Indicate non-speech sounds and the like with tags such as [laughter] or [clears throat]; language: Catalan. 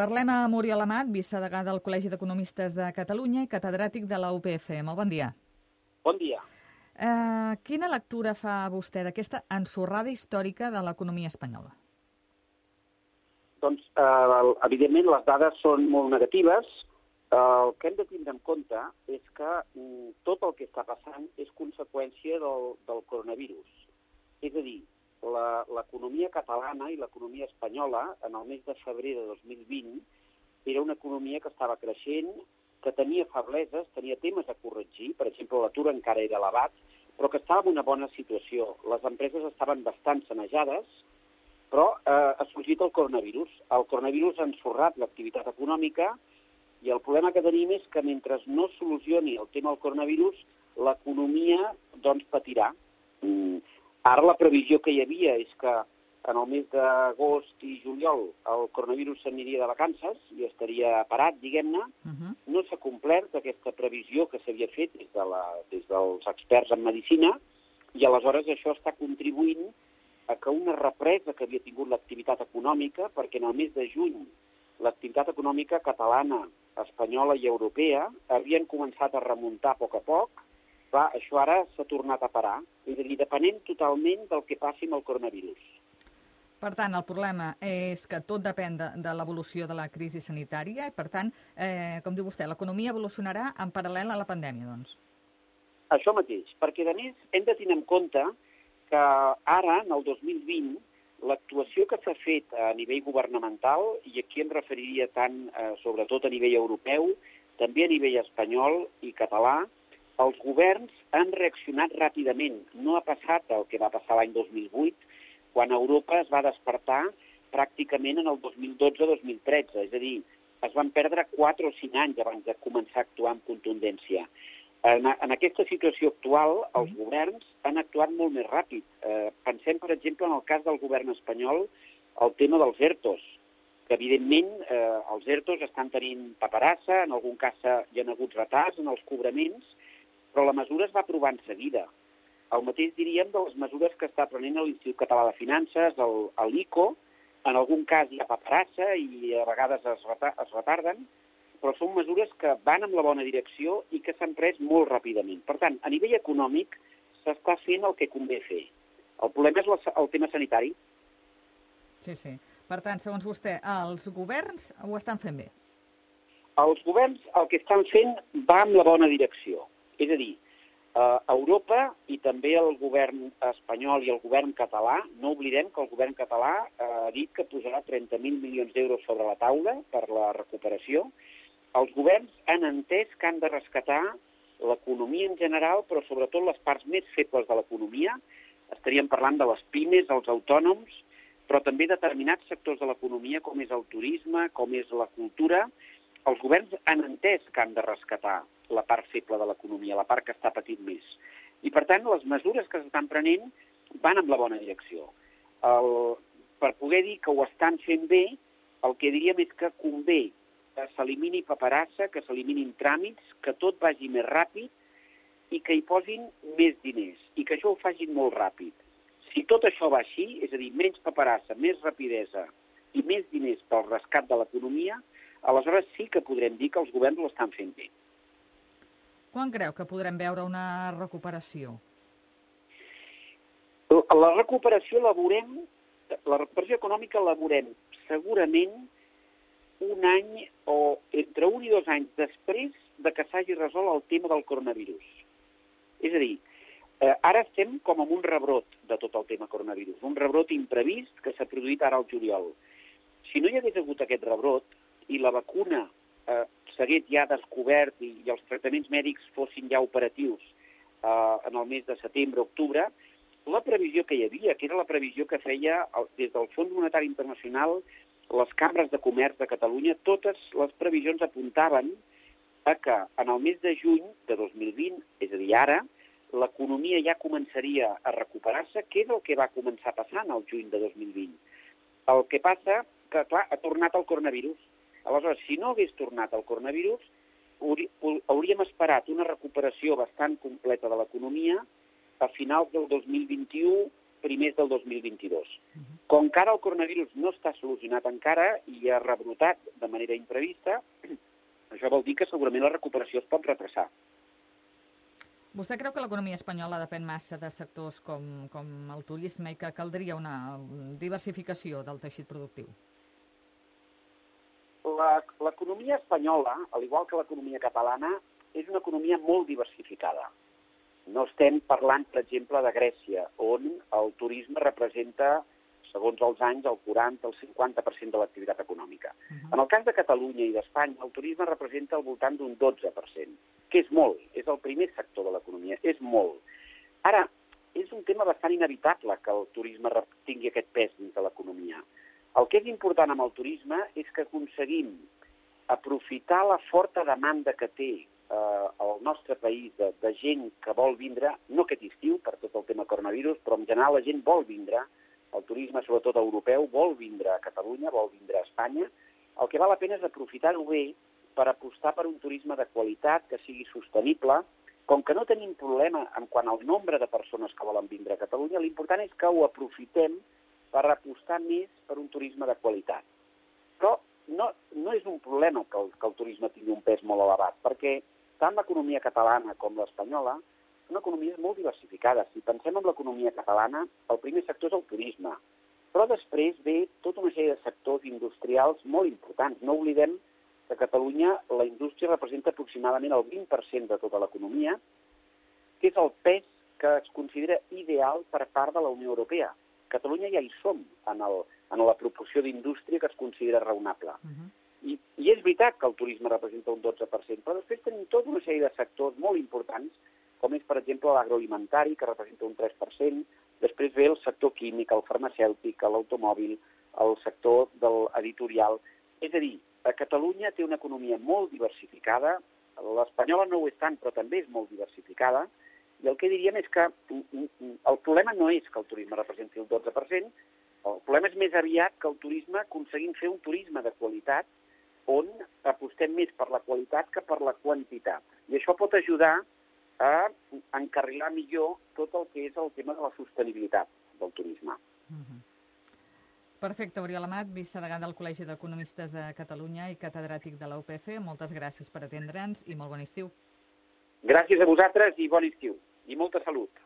Parlem amb Oriol Amat, vicedegà del Col·legi d'Economistes de Catalunya i catedràtic de la UPF. Molt bon dia. Bon dia. Uh, quina lectura fa vostè d'aquesta ensorrada històrica de l'economia espanyola? Doncs, eh, evidentment, les dades són molt negatives. Eh, el que hem de tindre en compte és que mm, tot el que està passant és conseqüència del, del coronavirus. És a dir, l'economia catalana i l'economia espanyola, en el mes de febrer de 2020, era una economia que estava creixent, que tenia febleses, tenia temes a corregir, per exemple, l'atur encara era elevat, però que estava en una bona situació. Les empreses estaven bastant sanejades, però eh, ha sorgit el coronavirus. El coronavirus ha ensorrat l'activitat econòmica i el problema que tenim és que mentre no solucioni el tema del coronavirus, l'economia doncs, patirà. Mm. Ara la previsió que hi havia és que en el mes d'agost i juliol el coronavirus s'aniria de vacances i estaria parat, diguem-ne. Uh -huh. No s'ha complert aquesta previsió que s'havia fet des, de la, des dels experts en medicina i aleshores això està contribuint a que una represa que havia tingut l'activitat econòmica, perquè en el mes de juny l'activitat econòmica catalana, espanyola i europea havien començat a remuntar a poc a poc, clar, això ara s'ha tornat a parar, és a dir, depenent totalment del que passi amb el coronavirus. Per tant, el problema és que tot depèn de, de l'evolució de la crisi sanitària i, per tant, eh, com diu vostè, l'economia evolucionarà en paral·lel a la pandèmia, doncs. Això mateix, perquè, a més, hem de tenir en compte que ara, en el 2020, l'actuació que s'ha fet a nivell governamental, i aquí em referiria tant, eh, sobretot a nivell europeu, també a nivell espanyol i català, els governs han reaccionat ràpidament. No ha passat el que va passar l'any 2008, quan Europa es va despertar pràcticament en el 2012-2013, és a dir, es van perdre 4 o 5 anys abans de començar a actuar amb contundència. En, en aquesta situació actual, els mm. governs han actuat molt més ràpid. Eh, pensem, per exemple, en el cas del govern espanyol, el tema dels ERTOs, que evidentment eh, els ERTOs estan tenint paperassa, en algun cas hi ha hagut retards en els cobraments, però la mesura es va aprovar en seguida. El mateix diríem de les mesures que està prenent l'Institut Català de Finances, l'ICO, en algun cas hi ha paperassa i a vegades es, es retarden, però són mesures que van en la bona direcció i que s'han pres molt ràpidament. Per tant, a nivell econòmic s'està fent el que convé fer. El problema és la, el tema sanitari. Sí, sí. Per tant, segons vostè, els governs ho estan fent bé? Els governs el que estan fent va en la bona direcció. És a dir, eh, Europa i també el govern espanyol i el govern català, no oblidem que el govern català eh, ha dit que posarà 30.000 milions d'euros sobre la taula per la recuperació, els governs han entès que han de rescatar l'economia en general, però sobretot les parts més febles de l'economia. Estaríem parlant de les pimes, els autònoms, però també determinats sectors de l'economia, com és el turisme, com és la cultura. Els governs han entès que han de rescatar la part feble de l'economia, la part que està patint més. I, per tant, les mesures que s'estan prenent van en la bona direcció. El, per poder dir que ho estan fent bé, el que diríem és que convé que s'elimini paperassa, que s'eliminin tràmits, que tot vagi més ràpid i que hi posin més diners i que això ho facin molt ràpid. Si tot això va així, és a dir, menys paperassa, més rapidesa i més diners pel rescat de l'economia, aleshores sí que podrem dir que els governs estan fent bé. Quan creu que podrem veure una recuperació? La recuperació la veurem, la recuperació econòmica la veurem segurament un any o entre un i dos anys després de que s'hagi resolt el tema del coronavirus. És a dir, eh, ara estem com amb un rebrot de tot el tema coronavirus, un rebrot imprevist que s'ha produït ara al juliol. Si no hi hagués hagut aquest rebrot i la vacuna eh, s'hagués ja descobert i, i els tractaments mèdics fossin ja operatius eh, en el mes de setembre-octubre, la previsió que hi havia, que era la previsió que feia el, des del Fons Monetari Internacional les cambres de comerç de Catalunya, totes les previsions apuntaven a que en el mes de juny de 2020, és a dir, ara, l'economia ja començaria a recuperar-se, que és el que va començar passant al juny de 2020. El que passa que, clar, ha tornat el coronavirus. Aleshores, si no hagués tornat el coronavirus, hauríem esperat una recuperació bastant completa de l'economia a finals del 2021 primers del 2022. Com que ara el coronavirus no està solucionat encara i ha rebrotat de manera imprevista, [clears throat] això vol dir que segurament la recuperació es pot retrasar. Vostè creu que l'economia espanyola depèn massa de sectors com, com el turisme i que caldria una diversificació del teixit productiu? L'economia espanyola, al igual que l'economia catalana, és una economia molt diversificada. No estem parlant, per exemple, de Grècia, on el turisme representa, segons els anys, el 40, el 50% de l'activitat econòmica. Uh -huh. En el cas de Catalunya i d'Espanya, el turisme representa al voltant d'un 12%, que és molt, és el primer sector de l'economia, és molt. Ara, és un tema bastant inevitable que el turisme tingui aquest pes dins de l'economia. El que és important amb el turisme és que aconseguim aprofitar la forta demanda que té eh, al nostre país de, de gent que vol vindre, no aquest estiu per tot el tema coronavirus, però en general la gent vol vindre, el turisme sobretot europeu vol vindre a Catalunya, vol vindre a Espanya, el que val la pena és aprofitar-ho bé per apostar per un turisme de qualitat que sigui sostenible, com que no tenim problema en quant al nombre de persones que volen vindre a Catalunya, l'important és que ho aprofitem per apostar més per un turisme de qualitat. Però no, no és un problema que el, que el turisme tingui un pes molt elevat, perquè tant l'economia catalana com l'espanyola són economies molt diversificades. Si pensem en l'economia catalana, el primer sector és el turisme, però després ve tota una sèrie de sectors industrials molt importants. No oblidem que a Catalunya la indústria representa aproximadament el 20% de tota l'economia, que és el pes que es considera ideal per part de la Unió Europea. Catalunya ja hi som en, el, en la proporció d'indústria que es considera raonable. Uh -huh. I, I és veritat que el turisme representa un 12%, però després tenim tota una sèrie de sectors molt importants, com és, per exemple, l'agroalimentari, que representa un 3%, després ve el sector químic, el farmacèutic, l'automòbil, el sector de l'editorial. És a dir, a Catalunya té una economia molt diversificada, l'espanyola no ho és tant, però també és molt diversificada, i el que diríem és que mm, mm, mm, el problema no és que el turisme representi el 12%, el problema és més aviat que el turisme aconseguim fer un turisme de qualitat on apostem més per la qualitat que per la quantitat. I això pot ajudar a encarrilar millor tot el que és el tema de la sostenibilitat del turisme. Mhm. -huh. Perfecte, Oriol Amat, vicedegà del Col·legi d'Economistes de Catalunya i catedràtic de la UPF. Moltes gràcies per atendre'ns i molt bon estiu. Gràcies a vosaltres i bon estiu. I molta salut.